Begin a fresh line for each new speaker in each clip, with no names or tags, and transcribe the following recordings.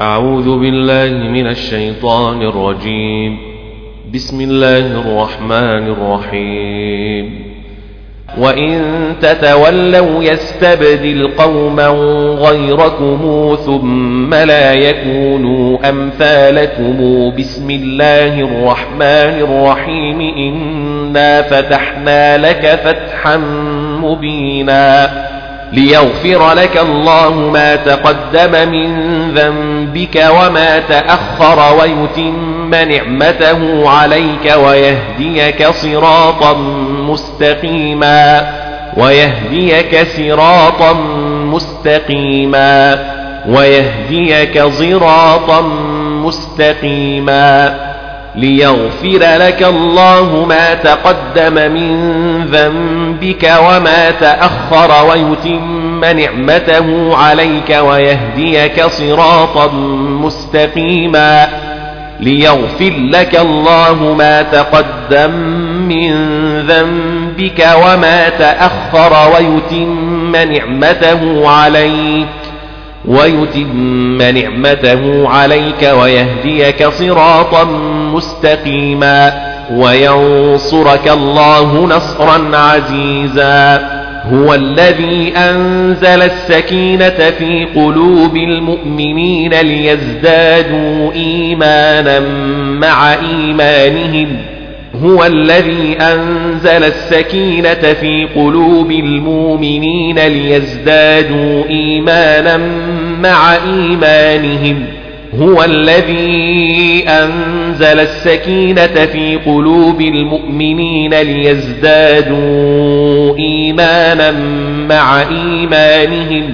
أعوذ بالله من الشيطان الرجيم بسم الله الرحمن الرحيم وإن تتولوا يستبدل قوما غيركم ثم لا يكونوا أمثالكم بسم الله الرحمن الرحيم إنا فتحنا لك فتحا مبينا ليغفر لك الله ما تقدم من ذنبك وما تأخر ويتم نعمته عليك ويهديك صراطا مستقيما ويهديك صراطا مستقيما ويهديك صراطا مستقيما ويهديك صراطا مستقيما ليغفر لك الله ما تقدم من ذنبك وما تأخر ويتم نعمته عليك ويهديك صراطا مستقيما ليغفر لك الله ما تقدم من ذنبك وما تأخر ويتم نعمته عليك ويتم نعمته عليك ويهديك صراطا مستقيما وينصرك الله نصرا عزيزا هو الذي أنزل السكينة في قلوب المؤمنين ليزدادوا إيمانا مع إيمانهم هو الذي أنزل السكينة في قلوب المؤمنين ليزدادوا إيمانا مع إيمانهم هو الذي أنزل السكينة في قلوب المؤمنين ليزدادوا إيمانا مع إيمانهم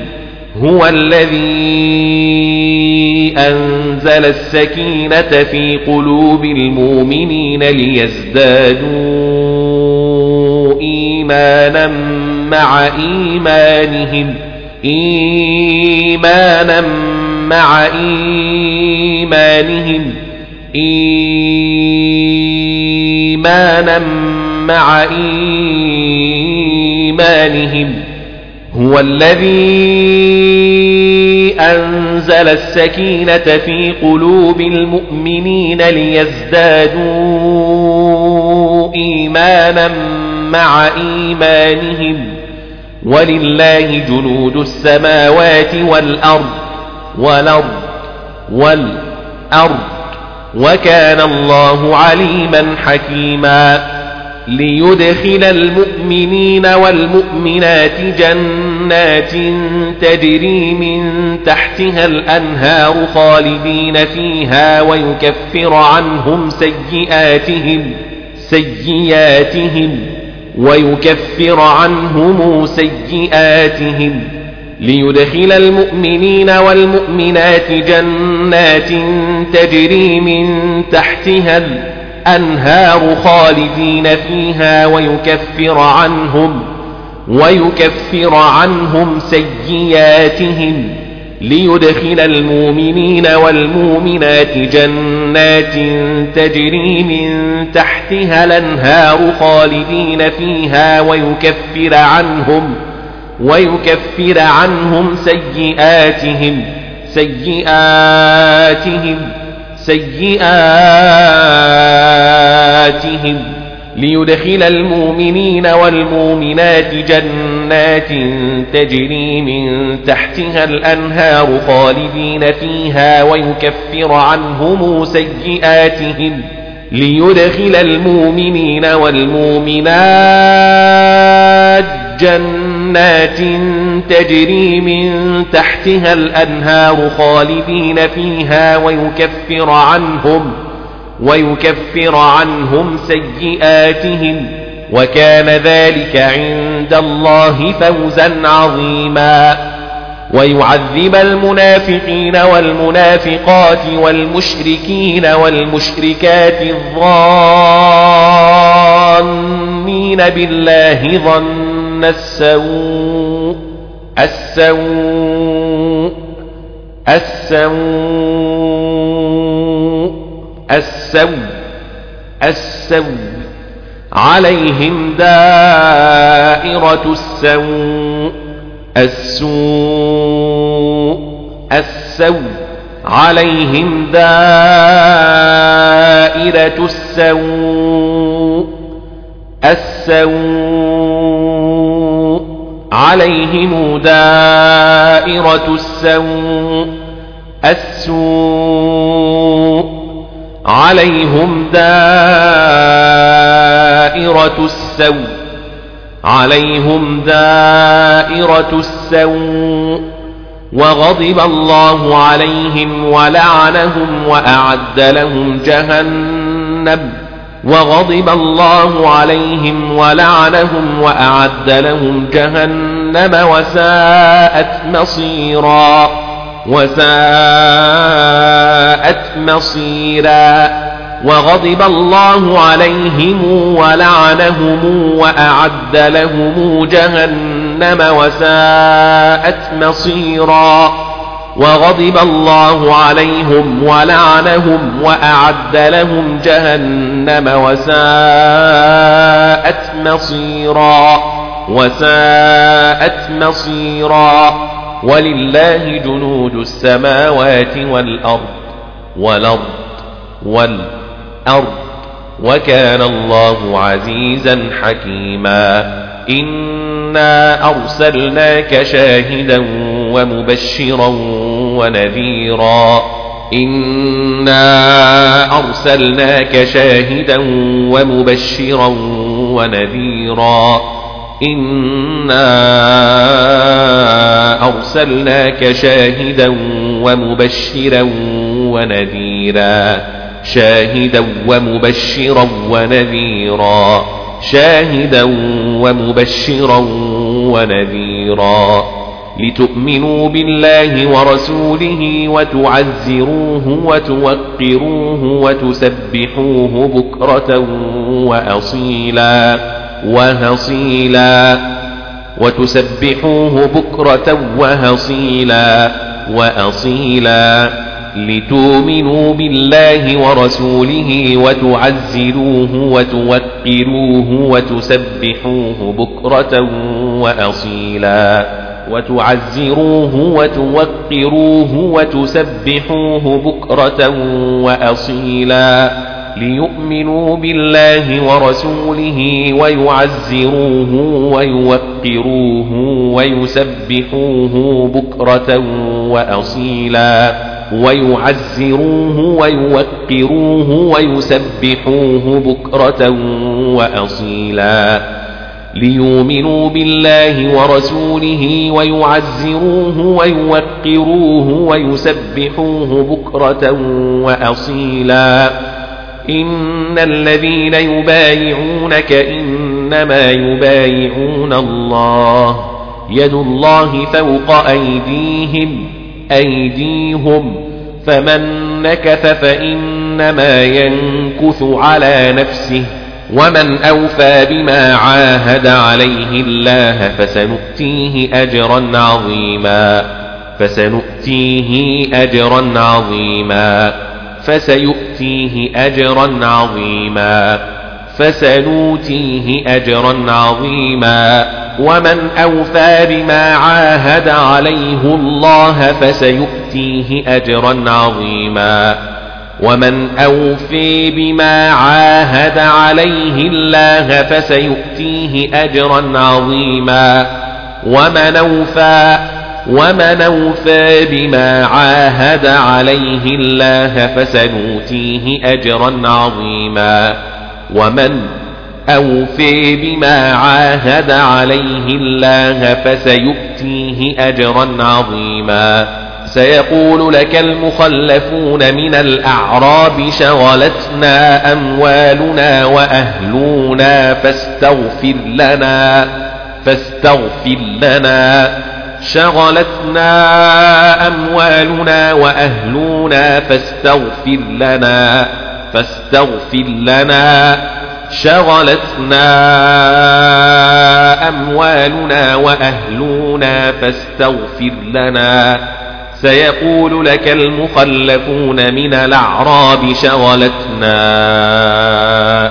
هو الذي أنزل السكينة في قلوب المؤمنين ليزدادوا إيمانا مع إيمانهم إيمانا مع إيمانهم إيمانا مع إيمانهم, إيمانا مع إيمانهم هو الذي أنزل السكينة في قلوب المؤمنين ليزدادوا إيمانا مع إيمانهم ولله جنود السماوات والأرض والأرض والأرض وكان الله عليما حكيما ليدخل المؤمنين والمؤمنات جنات تجري من تحتها الأنهار خالدين فيها ويكفر عنهم سيئاتهم سيئاتهم ويكفر عنهم سيئاتهم ليدخل المؤمنين والمؤمنات جنات تجري من تحتها الأنهار أنهار خالدين فيها ويكفر عنهم ويكفر عنهم سيئاتهم ليدخل المؤمنين والمؤمنات جنات تجري من تحتها الأنهار خالدين فيها ويكفر عنهم ويكفر عنهم سيئاتهم سيئاتهم سيئاتهم ليدخل المؤمنين والمؤمنات جنات تجري من تحتها الأنهار خالدين فيها ويكفر عنهم سيئاتهم ليدخل المؤمنين والمؤمنات جنات جنات تجري من تحتها الأنهار خالدين فيها ويكفر عنهم ويكفر عنهم سيئاتهم وكان ذلك عند الله فوزا عظيما ويعذب المنافقين والمنافقات والمشركين والمشركات الظانين بالله ظنا السوء السوء السوء السوء السوء عليهم دائرة السوء السوء السوء عليهم دائرة السوء السوء عليهم دائرة السوء السوء عليهم دائرة السوء عليهم دائرة السوء وغضب الله عليهم ولعنهم وأعد لهم جهنم وغضب الله عليهم ولعنهم وأعد لهم جهنم وساءت مصيرا وساءت مصيرا وغضب الله عليهم ولعنهم وأعد لهم جهنم وساءت مصيرا وغضب الله عليهم ولعنهم وأعد لهم جهنم وساءت مصيرا وساءت مصيرا ولله جنود السماوات والأرض والأرض والأرض وكان الله عزيزا حكيما إن إنا أرسلناك شاهدا ومبشرا ونذيرا إنا أرسلناك شاهدا ومبشرا ونذيرا إنا أرسلناك شاهدا ومبشرا ونذيرا شاهدا ومبشرا ونذيرا شاهدا ومبشرا ونذيرا لتؤمنوا بالله ورسوله وتعزروه وتوقروه وتسبحوه بكرة وأصيلا وهصيلا وتسبحوه بكرة وهصيلا وأصيلا لتؤمنوا بالله ورسوله وتعزروه وتوقروه وتسبحوه بكرة وأصيلا وتعزروه وتوقروه وتسبحوه بكرة وأصيلا ليؤمنوا بالله ورسوله ويعزروه ويوقروه ويسبحوه بكرة وأصيلا ويعزروه ويوقروه ويسبحوه بكرة وأصيلا ليؤمنوا بالله ورسوله ويعزروه ويوقروه ويسبحوه بكرة وأصيلا إن الذين يبايعونك إنما يبايعون الله يد الله فوق أيديهم أيديهم فمن نكث فإنما ينكث على نفسه ومن أوفى بما عاهد عليه الله فسنؤتيه أجرا عظيما فسنؤتيه أجرا عظيما فسيؤتيه أجرا عظيما فسنؤتيه أجرا عظيما ومن أوفى بما عاهد عليه الله فسيؤتيه أجرا عظيما ومن أوفي بما عاهد عليه الله فسيؤتيه أجرا عظيما ومن أوفى ومن أوفى بما عاهد عليه الله فسنؤتيه أجرا عظيما ومن أوفي بما عاهد عليه الله فسيؤتيه أجرا عظيما سيقول لك المخلفون من الأعراب شغلتنا أموالنا وأهلنا فاستغفر لنا فاستغفر لنا شغلتنا أموالنا وأهلنا فاستغفر لنا فاستغفر لنا شغلتنا أموالنا وأهلنا فاستغفر لنا سيقول لك المخلفون من الأعراب شغلتنا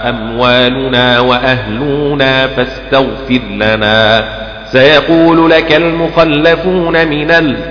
أموالنا وأهلنا فاستغفر لنا سيقول لك المخلفون من الأعراب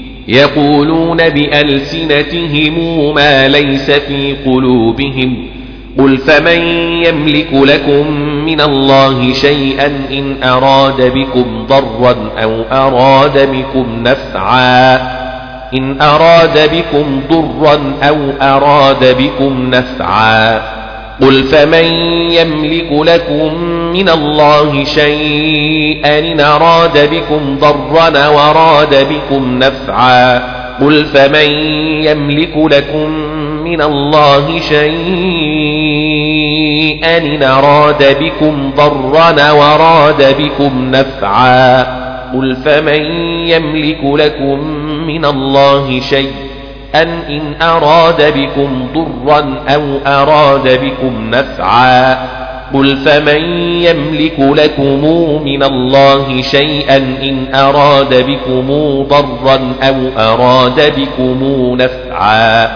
يقولون بألسنتهم ما ليس في قلوبهم قل فمن يملك لكم من الله شيئا إن أراد بكم ضرا أو أراد بكم نفعا إن أراد بكم ضرا أو أراد بكم نفعا قل فمن يملك لكم من الله شيئا إن أراد بكم ضرا وراد بكم نفعا قل فمن يملك لكم من الله شيئا إن أراد بكم ضرا وراد بكم نفعا قل فمن يملك لكم من الله شيئا أن إن أراد بكم ضرا أو أراد بكم نفعا قل فمن يملك لكم من الله شيئا إن أراد بكم ضرا أو أراد بكم نفعا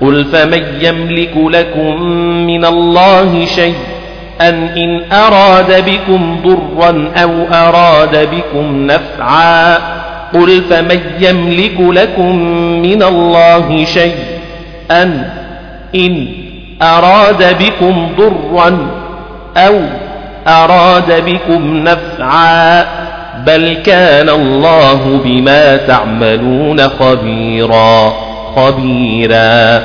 قل فمن يملك لكم من الله شيئا إن أراد بكم ضرا أو أراد بكم نفعا قل فمن يملك لكم من الله شيء أن إن أراد بكم ضرا أو أراد بكم نفعا بل كان الله بما تعملون خبيرا خبيرا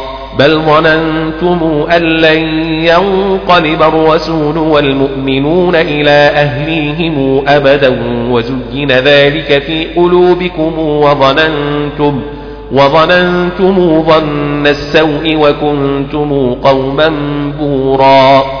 بل ظننتم أن لن ينقلب الرسول والمؤمنون إلى أهليهم أبدا وزين ذلك في قلوبكم وظننتم وظننتم ظن السوء وكنتم قوما بورا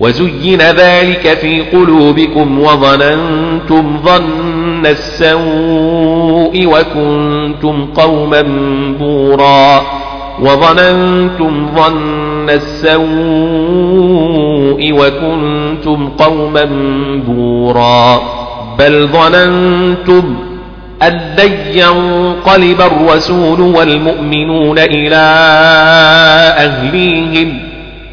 وزين ذلك في قلوبكم وظننتم ظن السوء وكنتم قوما بورا وظننتم ظن السوء وكنتم قوما بورا بل ظننتم أن لن ينقلب الرسول والمؤمنون إلى أهليهم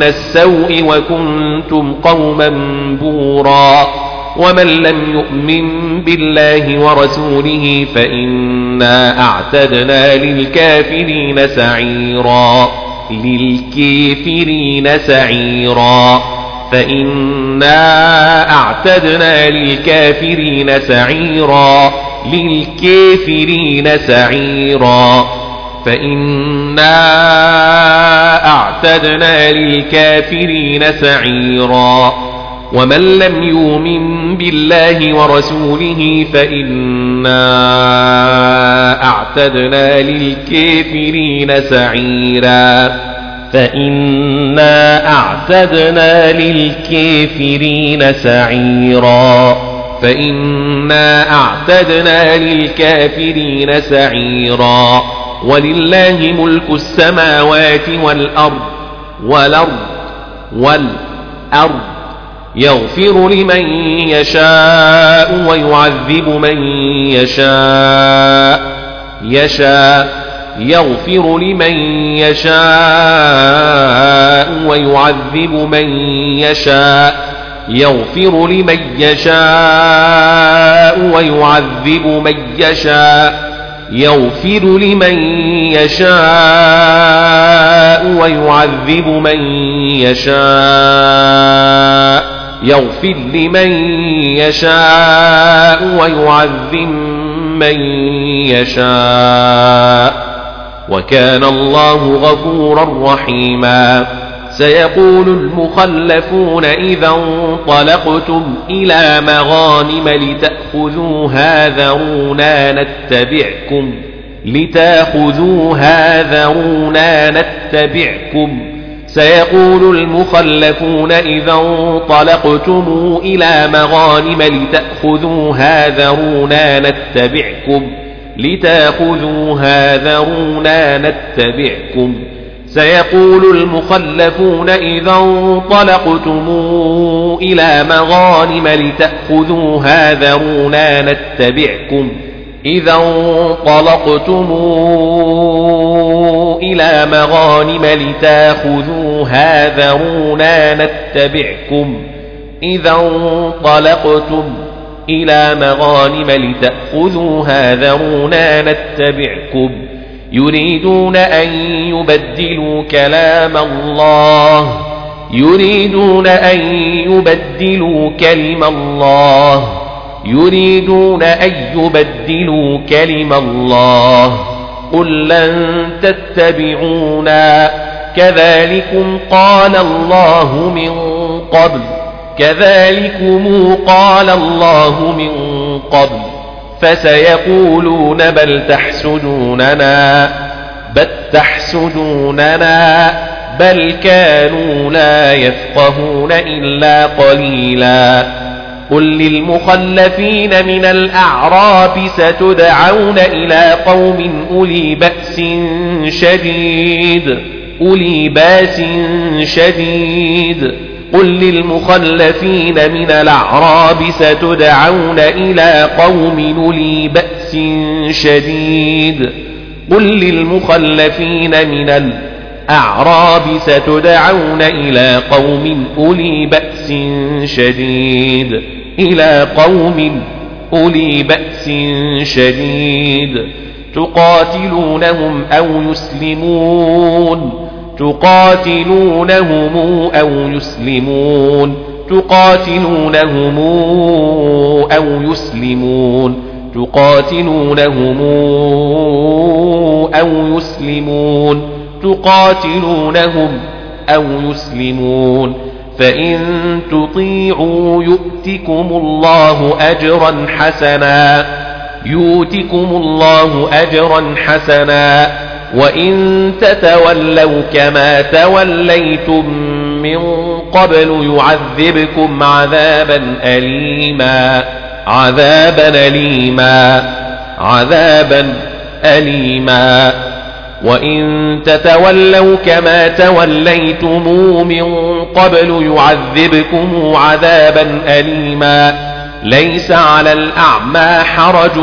من السوء وكنتم قوما بورا ومن لم يؤمن بالله ورسوله فإنا أعتدنا للكافرين سعيرا للكافرين سعيرا فإنا أعتدنا للكافرين سعيرا للكافرين سعيرا فإنا أعتدنا للكافرين سعيرا ومن لم يؤمن بالله ورسوله فإنا أعتدنا للكافرين سعيرا فإنا أعتدنا للكافرين سعيرا فإنا أعتدنا للكافرين سعيرا ولله ملك السماوات والأرض والأرض والأرض يغفر لمن يشاء ويعذب من يشاء يشاء يغفر لمن يشاء ويعذب من يشاء يغفر لمن يشاء ويعذب من يشاء يغفر لمن يشاء ويعذب من يشاء يغفر لمن يشاء ويعذب من يشاء وكان الله غفورا رحيما سيقول المخلفون إذا انطلقتم إلى مغانم لتأخذوها ذرونا نتبعكم لتأخذوها ذرونا نتبعكم سيقول المخلفون إذا انطلقتم إلى مغانم لتأخذوها ذرونا نتبعكم لتأخذوها ذرونا نتبعكم سيقول المخلفون إذا انطلقتم إلى مغانم لتأخذوها ذرونا نتبعكم إذا انطلقتم إلى مغانم لتأخذوها ذرونا نتبعكم إذا انطلقتم إلى مغانم لتأخذوها ذرونا نتبعكم يريدون أن يبدلوا كلام الله يريدون أن يبدلوا كلم الله يريدون أن يبدلوا كلم الله قل لن تتبعونا كذلكم قال الله من قبل كذلكم قال الله من قبل فسيقولون بل تحسدوننا بل تحسدوننا بل كانوا لا يفقهون إلا قليلا قل للمخلفين من الأعراب ستدعون إلى قوم أولي بأس شديد أولي بأس شديد قل للمخلفين من الأعراب ستدعون إلى قوم أولي بأس شديد قل للمخلفين من الأعراب ستدعون إلى قوم أولي بأس شديد إلى قوم أولي بأس شديد تقاتلونهم أو يسلمون تقاتلونهم أو يسلمون تقاتلونهم أو يسلمون تقاتلونهم أو يسلمون تقاتلونهم أو يسلمون فإن تطيعوا يؤتكم الله أجرا حسنا يؤتكم الله أجرا حسنا وإن تتولوا كما توليتم من قبل يعذبكم عذابا أليما عذابا أليما عذابا أليما وإن تتولوا كما توليتم من قبل يعذبكم عذابا أليما ليس على الأعمى حرج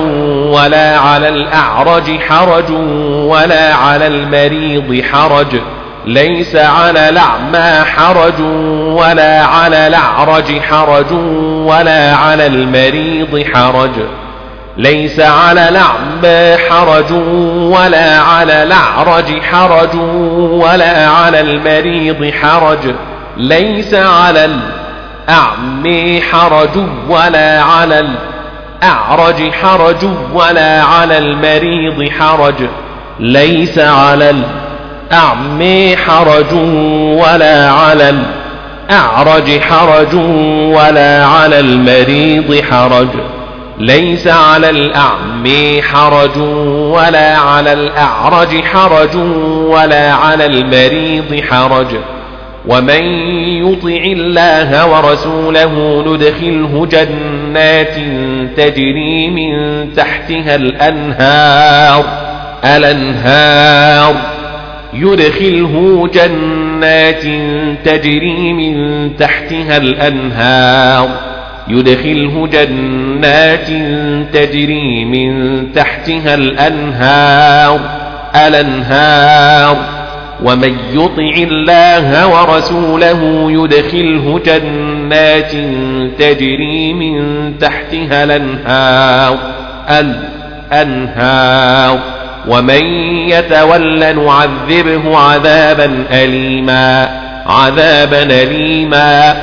ولا على الأعرج حرج ولا على المريض حرج ليس على الأعمى حرج ولا على الأعرج حرج ولا على المريض حرج ليس على الأعمى حرج ولا على الأعرج حرج ولا على المريض حرج ليس على الأعمى الأعمي حرج ولا على الأعرج حرج ولا على المريض حرج ليس على الأعمي حرج ولا على الأعرج حرج ولا على المريض حرج ليس على الأعمي حرج ولا على الأعرج حرج ولا على المريض حرج ومن يطع الله ورسوله ندخله جنات تجري من تحتها الأنهار الأنهار يدخله جنات تجري من تحتها الأنهار يدخله جنات تجري من تحتها الأنهار الأنهار ومن يطع الله ورسوله يدخله جنات تجري من تحتها الأنهار الأنهار ومن يتول نعذبه عذابا أليما عذابا أليما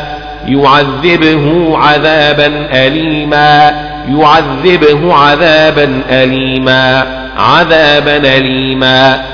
يعذبه عذابا أليما يعذبه عذابا أليما عذابا أليما, عذاباً أليما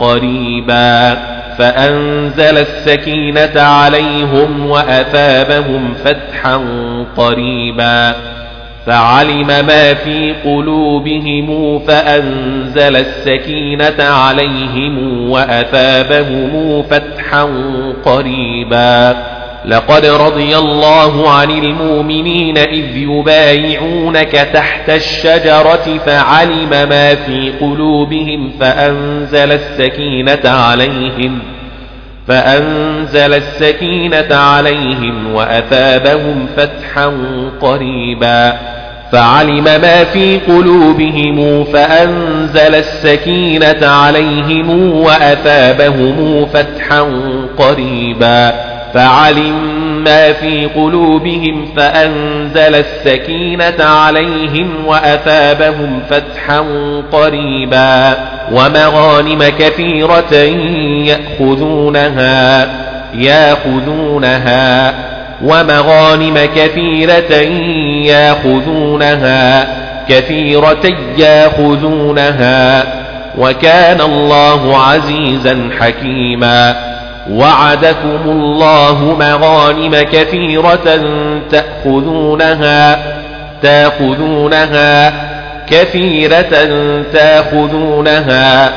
قريبا فأنزل السكينة عليهم وأثابهم فتحا قريبا فعلم ما في قلوبهم فأنزل السكينة عليهم وأثابهم فتحا قريبا لقد رضي الله عن المؤمنين إذ يبايعونك تحت الشجرة فعلم ما في قلوبهم فأنزل السكينة عليهم فأنزل السكينة عليهم وأثابهم فتحا قريبا فعلم ما في قلوبهم فأنزل السكينة عليهم وأثابهم فتحا قريبا فعلم ما في قلوبهم فأنزل السكينة عليهم وأثابهم فتحا قريبا ومغانم كثيرة يأخذونها يأخذونها ومغانم كثيرة يأخذونها كثيرة يأخذونها وكان الله عزيزا حكيما وعدكم الله مغانم كثيرة تأخذونها تأخذونها كثيرة تأخذونها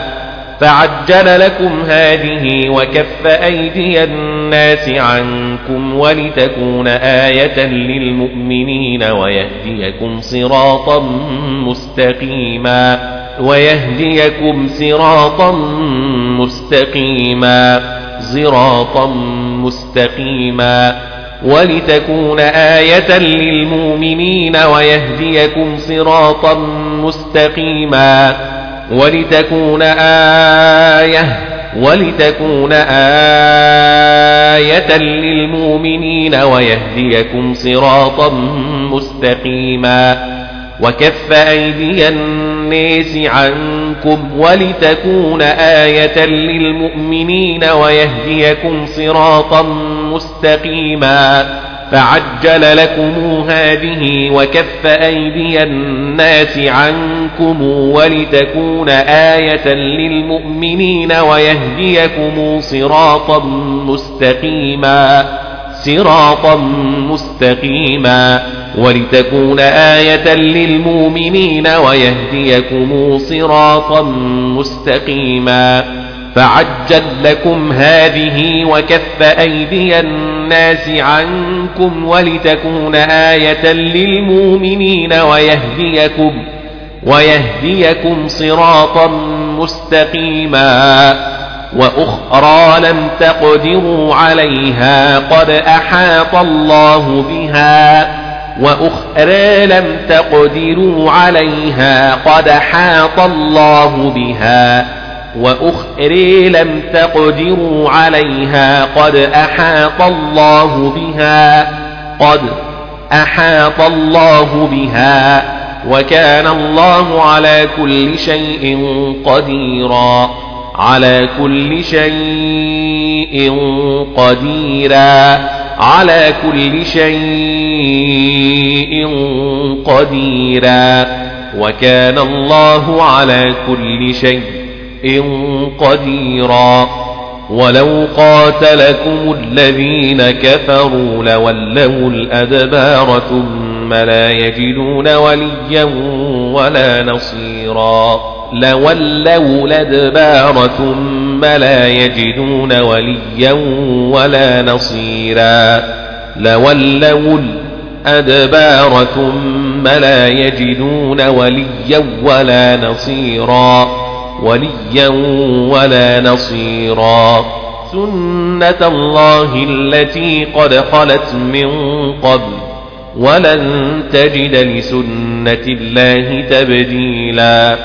فعجل لكم هذه وكف أيدي الناس عنكم ولتكون آية للمؤمنين ويهديكم صراطا مستقيما ويهديكم صراطا مستقيما صراطا مستقيما ولتكون آية للمؤمنين ويهديكم صراطا مستقيما ولتكون آية ولتكون آية للمؤمنين ويهديكم صراطا مستقيما وكف أيدي الناس عنكم ولتكون آية للمؤمنين ويهديكم صراطا مستقيما فعجل لكم هذه وكف أيدي الناس عنكم ولتكون آية للمؤمنين ويهديكم صراطا مستقيما صراطا مستقيما ولتكون آية للمؤمنين ويهديكم صراطا مستقيما فعجل لكم هذه وكف أيدي الناس عنكم ولتكون آية للمؤمنين ويهديكم ويهديكم صراطا مستقيما وأخرى لم تقدروا عليها قد أحاط الله بها وأخرى لم تقدروا عليها قد أحاط الله بها وأخرى لم تقدروا عليها قد أحاط الله بها قد أحاط الله بها وكان الله على كل شيء قديرًا على كل شيء قديرا على كل شيء قديرا وكان الله على كل شيء قديرا ولو قاتلكم الذين كفروا لولوا الأدبار ثم لا يجدون وليا ولا نصيرا لولوا الأدبار ثم لا يجدون وليا ولا نصيرا لولوا الأدبار ثم لا يجدون وليا ولا نصيرا وليا ولا نصيرا سنة الله التي قد خلت من قبل ولن تجد لسنة الله تبديلاً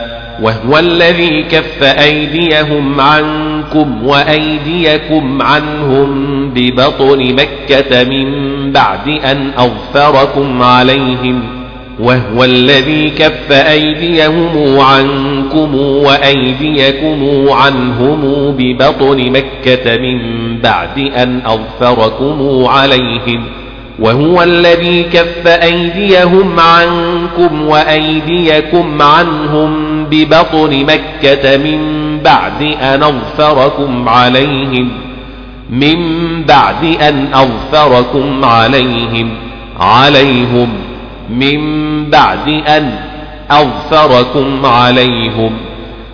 وهو الذي كف أيديهم عنكم وأيديكم عنهم ببطن مكة من بعد أن أظفركم عليهم وهو الذي كف أيديهم عنكم وأيديكم عنهم ببطن مكة من بعد أن أظفركم عليهم وهو الذي كف أيديهم عنكم وأيديكم عنهم ببطن مكة من بعد أن أظفركم عليهم من بعد أن أظفركم عليهم عليهم من بعد أن أظفركم عليهم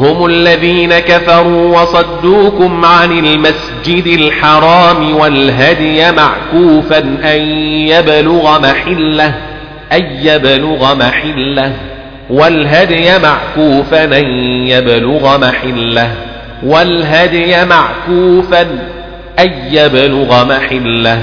هم الذين كفروا وصدوكم عن المسجد الحرام والهدي معكوفا أن يبلغ محله أن يبلغ محله والهدي معكوفا أن يبلغ محله والهدي معكوفا أن يبلغ محله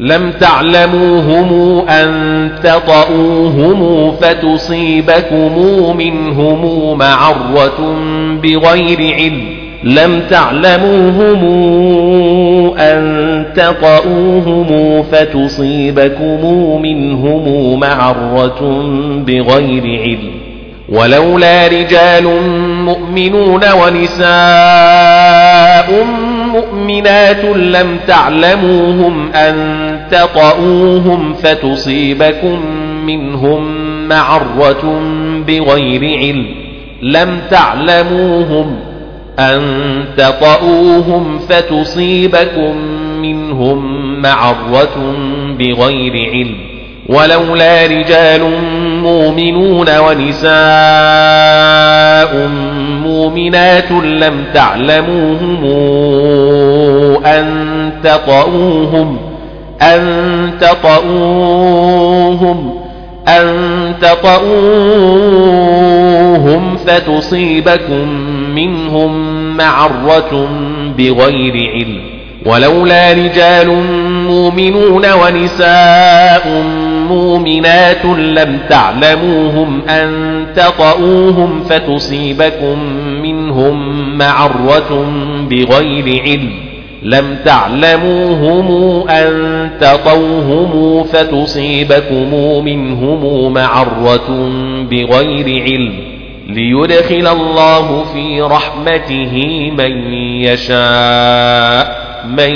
لم تعلموهم أن تطؤوهم فتصيبكم منهم معرة بغير علم لم تعلموهم أن تطؤوهم فتصيبكم منهم معرة بغير علم ولولا رجال مؤمنون ونساء مؤمنون مؤمنات لم تعلموهم أن تطؤوهم فتصيبكم منهم معرة بغير علم لم تعلموهم أن تطؤوهم فتصيبكم منهم معرة بغير علم ولولا رجال مؤمنون ونساء مؤمنات لم تعلموهم أن تطؤوهم أن تطؤوهم أن تطؤوهم فتصيبكم منهم معرة بغير علم ولولا رجال مؤمنون ونساء مؤمنات لم تعلموهم أن تطؤوهم فتصيبكم منهم معرة بغير علم لم تعلموهم أن تطوهم فتصيبكم منهم معرة بغير علم ليدخل الله في رحمته من يشاء من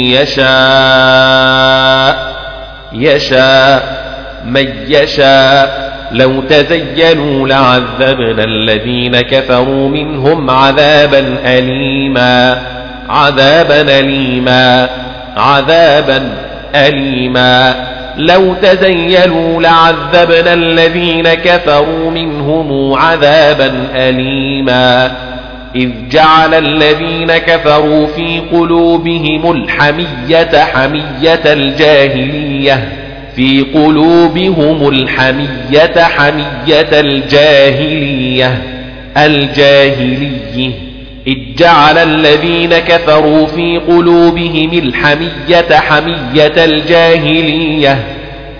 يشاء يشاء من يشاء لو تزينوا لعذبنا الذين كفروا منهم عذابا أليما عذابا أليما عذابا أليما لو تزينوا لعذبنا الذين كفروا منهم عذابا أليما إذ جعل الذين كفروا في قلوبهم الحمية حمية الجاهلية في قلوبهم الحمية حمية الجاهلية الجاهلية إذ جعل الذين كفروا في قلوبهم الحمية حمية الجاهلية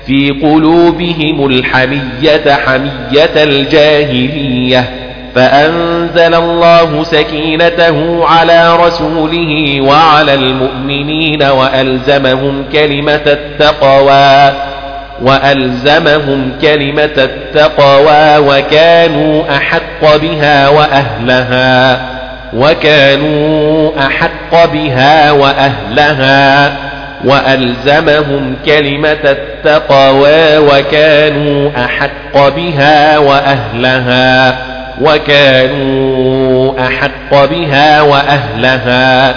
في قلوبهم الحمية حمية الجاهلية فأنزل الله سكينته على رسوله وعلى المؤمنين وألزمهم كلمة التقوى وألزمهم كلمة التقوى وكانوا أحق بها وأهلها وكانوا أحق بها وأهلها وألزمهم كلمة التقوى وكانوا أحق بها وأهلها وكانوا أحق بها وأهلها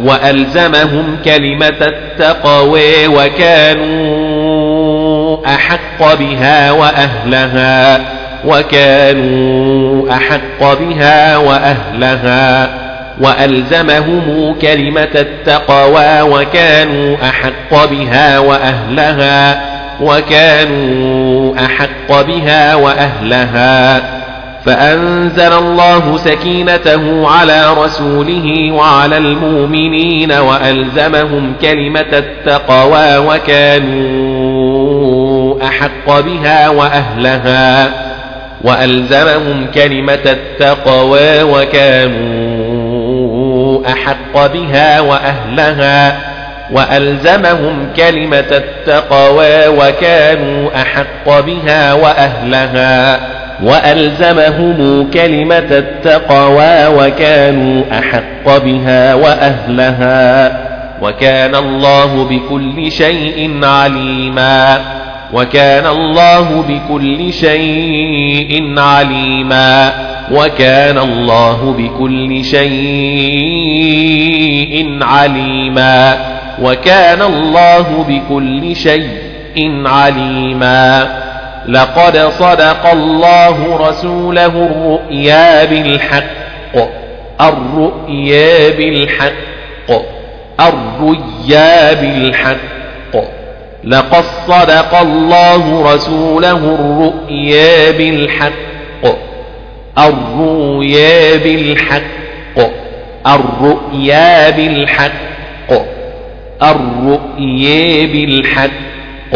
وألزمهم كلمة التقوى وكانوا أحق بها وأهلها وكانوا أحق بها وأهلها وألزمهم كلمة التقوى وكانوا أحق بها وأهلها وكانوا أحق بها وأهلها فأنزل الله سكينته على رسوله وعلى المؤمنين وألزمهم كلمة التقوى وكانوا أحق بها وأهلها وألزمهم كلمة التقوى وكانوا أحق بها وأهلها وألزمهم كلمة التقوى وكانوا أحق بها وأهلها وألزمهم كلمة التقوى وكانوا أحق بها وأهلها وكان الله بكل شيء عليما وكان الله بكل شيء عليما وكان الله بكل شيء عليما وكان الله بكل شيء عليما لقد صدق الله رسوله الرؤيا بالحق الرؤيا بالحق الرؤيا بالحق لقد صدق الله رسوله الرؤيا بالحق الرؤيا بالحق الرؤيا بالحق الرؤيا بالحق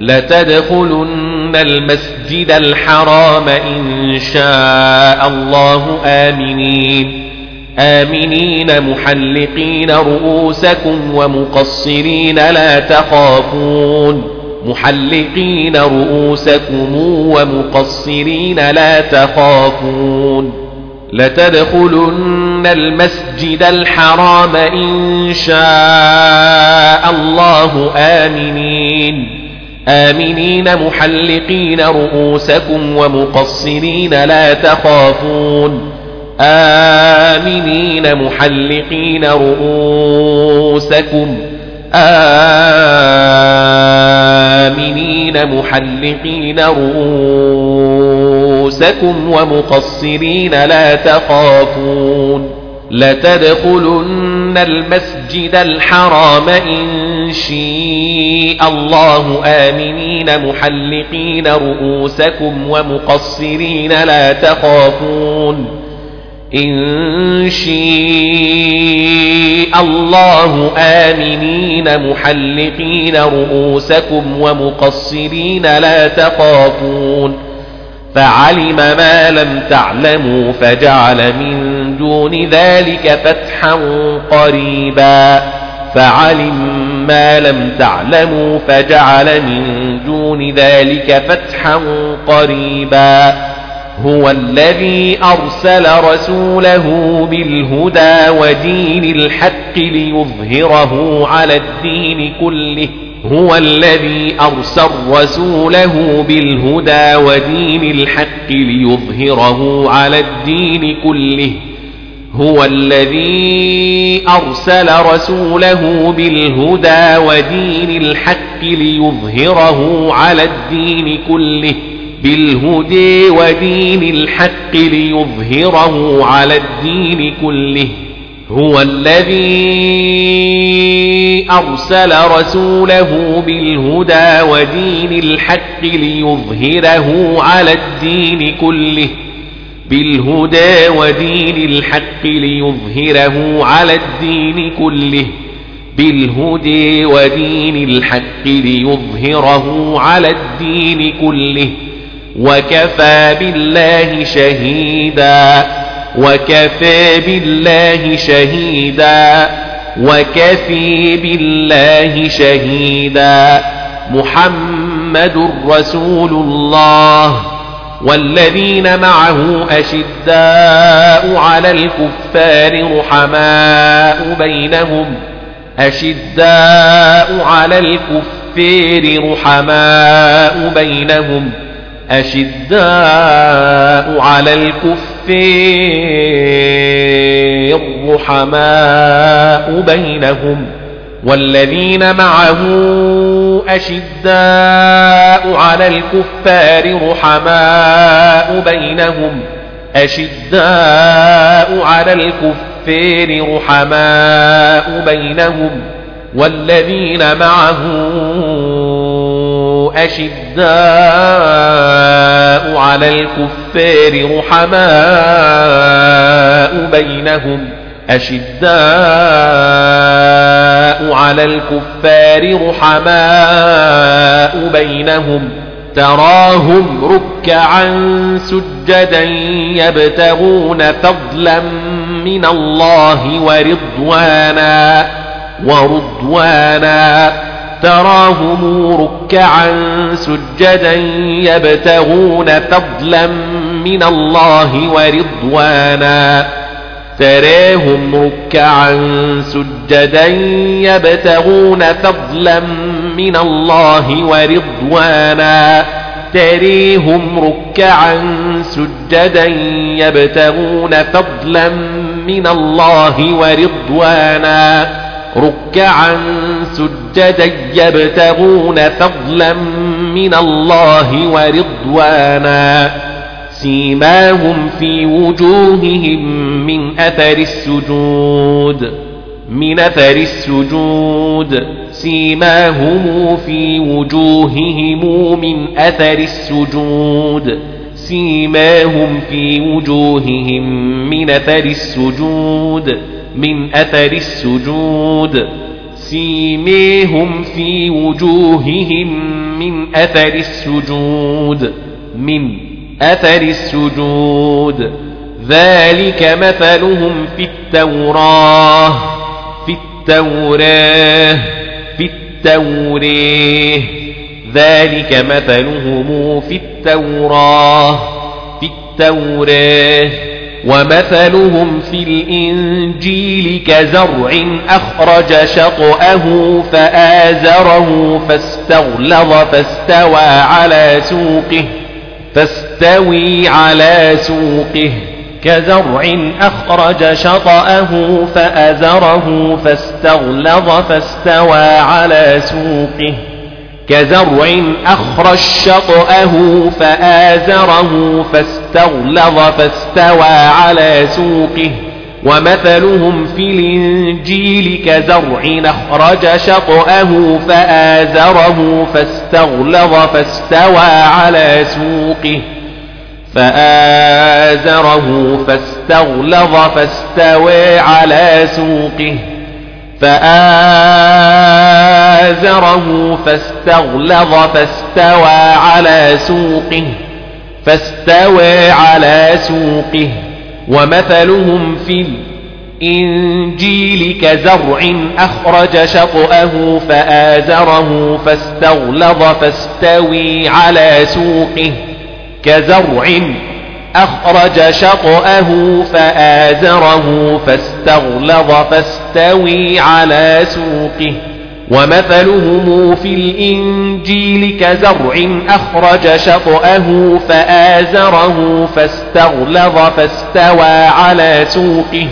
لتدخلن المسجد الحرام إن شاء الله آمنين آمنين محلقين رؤوسكم ومقصرين لا تخافون محلقين رؤوسكم ومقصرين لا تخافون لتدخلن المسجد الحرام إن شاء الله آمنين آمنين محلقين رؤوسكم ومقصرين لا تخافون آمنين محلقين رؤوسكم آمنين محلقين رؤوسكم ومقصرين لا تخافون لتدخلن المسجد الحرام إن شيء الله آمنين محلقين رؤوسكم ومقصرين لا تخافون إن شيء الله آمنين محلقين رؤوسكم ومقصرين لا تخافون فعلم ما لم تعلموا فجعل من دون ذلك فتحا قريبا فعلم ما لم تعلموا فجعل من دون ذلك فتحا قريبا هو الذي أرسل رسوله بالهدى ودين الحق ليظهره على الدين كله هو الذي أرسل رسوله بالهدى ودين الحق ليظهره على الدين كله هو الذي أرسل رسوله بالهدى ودين الحق ليظهره على الدين كله بالهدى ودين الحق ليظهره على الدين كله هو الذي أرسل رسوله بالهدى ودين الحق ليظهره على الدين كله بالهدى ودين الحق ليظهره على الدين كله بالهدى ودين الحق ليظهره على الدين كله وكفى بالله شهيدا وكفى بالله شهيدا وكفي بالله شهيدا محمد رسول الله والذين معه أشداء على الكفار رحماء بينهم أشداء على الكفار رحماء بينهم أشداء على الكفار رحماء بينهم والذين معه أشداء على الكفار رحماء بينهم أشداء على الكفار رحماء بينهم والذين معه أشداء على الكفار رحماء بينهم أشداء على الكفار رحماء بينهم تراهم ركعا سجدا يبتغون فضلا من الله ورضوانا ورضوانا تراهم ركعا سجدا يبتغون فضلا من الله ورضوانا تراهم ركعا سجدا يبتغون فضلا من الله ورضوانا تريهم ركعا سجدا يبتغون فضلا من الله ورضوانا ركعا سجدا يبتغون فضلا من الله ورضوانا سيماهم في وجوههم من أثر السجود من أثر السجود سيماهم في وجوههم من أثر السجود سيماهم في وجوههم من أثر السجود من أثر السجود سيماهم في وجوههم من أثر السجود من أثر السجود ذلك مثلهم في التوراة في التوراة في التوراة ذلك مثلهم في التوراة في التوراة ومثلهم في الإنجيل كزرع أخرج شطأه فآزره فاستغلظ فاستوى على سوقه فاستوي على سوقه كزرع أخرج شطأه فأزره فاستغلظ فاستوى على سوقه كزرع أخرج شطأه فآزره فاستغلظ فاستوى على سوقه ومثلهم في الإنجيل كزرع أخرج شطأه فآزره فاستغلظ فاستوى على سوقه فآزره فاستغلظ فاستوى على سوقه فآزره فاستغلظ فاستوى على سوقه فاستوى على سوقه ومثلهم في الإنجيل كزرع أخرج شطأه فآزره فاستغلظ فاستوي على سوقه كزرع أخرج شطأه فآزره فاستغلظ فاستوي على سوقه ومثلهم في الإنجيل كزرع أخرج شطأه فآزره فاستغلظ فاستوى على سوقه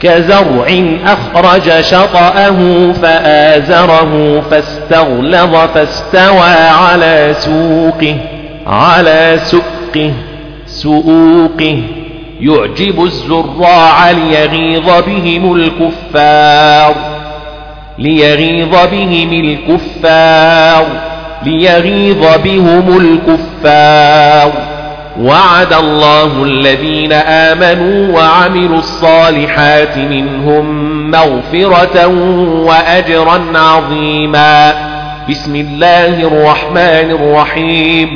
كزرع أخرج شطأه فآزره فاستغلظ فاستوى على سوقه على سوقه سوقه يعجب الزراع ليغيظ بهم الكفار ليغيظ بهم الكفار ليغيظ بهم الكفار وعد الله الذين آمنوا وعملوا الصالحات منهم مغفرة وأجرا عظيما بسم الله الرحمن الرحيم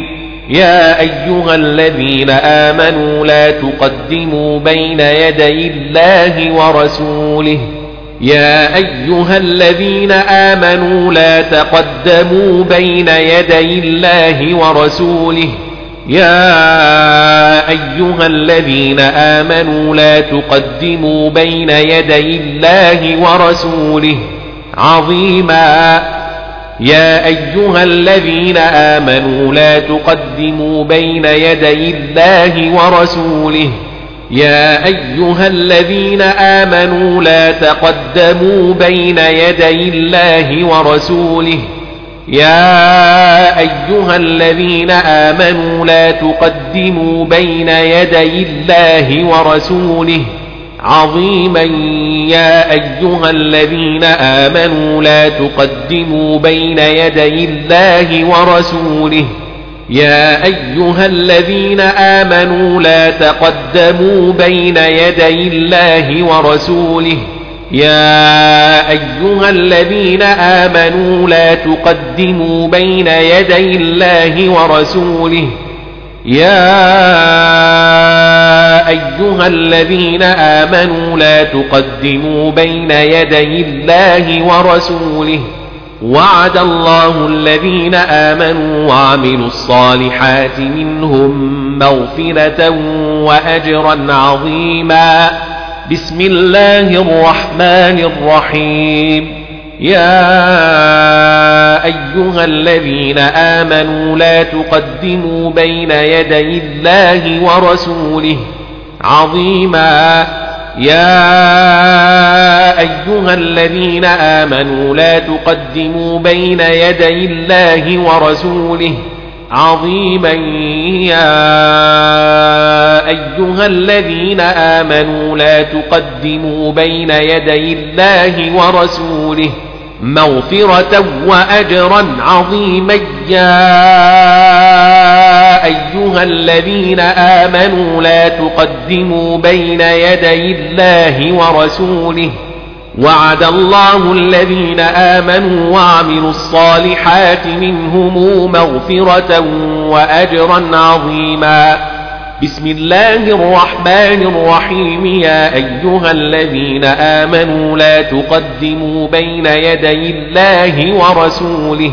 يا أيها الذين آمنوا لا تقدموا بين يدي الله ورسوله يا أيها الذين آمنوا لا تقدموا بين يدي الله ورسوله يا أيها الذين آمنوا لا تقدموا بين يدي الله ورسوله عظيما يا أيها الذين آمنوا لا تقدموا بين يدي الله ورسوله يا أيها الذين آمنوا لا تقدموا بين يدي الله ورسوله يا أيها الذين آمنوا لا تقدموا بين يدي الله ورسوله عظيما يا أيها الذين آمنوا لا تقدموا بين يدي الله ورسوله يا أيها الذين آمنوا لا تقدموا بين يدي الله ورسوله يا أيها الذين آمنوا لا تقدموا بين يدي الله ورسوله يا أيها الذين آمنوا لا تقدموا بين يدي الله ورسوله وعد الله الذين آمنوا وعملوا الصالحات منهم مغفرة وأجرا عظيما بسم الله الرحمن الرحيم يا أيها الذين آمنوا لا تقدموا بين يدي الله ورسوله عظيماً يا أيها الذين آمنوا لا تقدموا بين يدي الله ورسوله عظيما يا أيها الذين آمنوا لا تقدموا بين يدي الله ورسوله مغفرة وأجرا عظيما يا أيها الذين آمنوا لا تقدموا بين يدي الله ورسوله وعد الله الذين آمنوا وعملوا الصالحات منهم مغفرة وأجرا عظيما بسم الله الرحمن الرحيم يا أيها الذين آمنوا لا تقدموا بين يدي الله ورسوله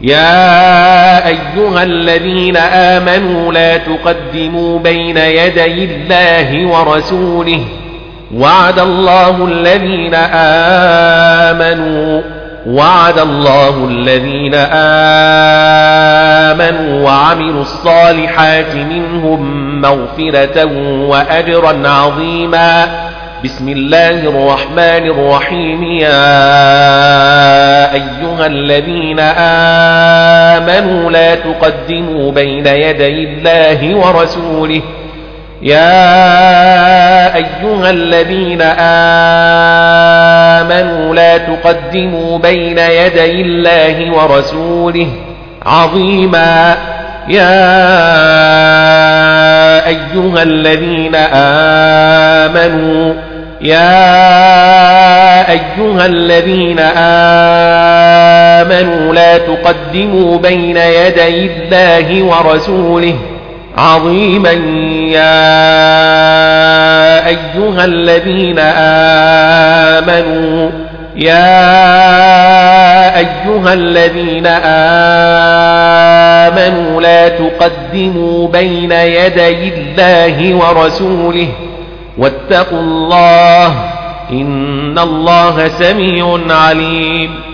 يا أيها الذين آمنوا لا تقدموا بين يدي الله ورسوله وعد الله الذين آمنوا وعد الله الذين آمنوا وعملوا الصالحات منهم مغفرة وأجرا عظيما بسم الله الرحمن الرحيم يا أيها الذين آمنوا لا تقدموا بين يدي الله ورسوله يا أيها الذين آمنوا لا تقدموا بين يدي الله ورسوله عظيما يا أيها الذين آمنوا يا أيها الذين آمنوا لا تقدموا بين يدي الله ورسوله عظيما يا أيها الذين آمنوا يا أيها الذين آمنوا لا تقدموا بين يدي الله ورسوله واتقوا الله إن الله سميع عليم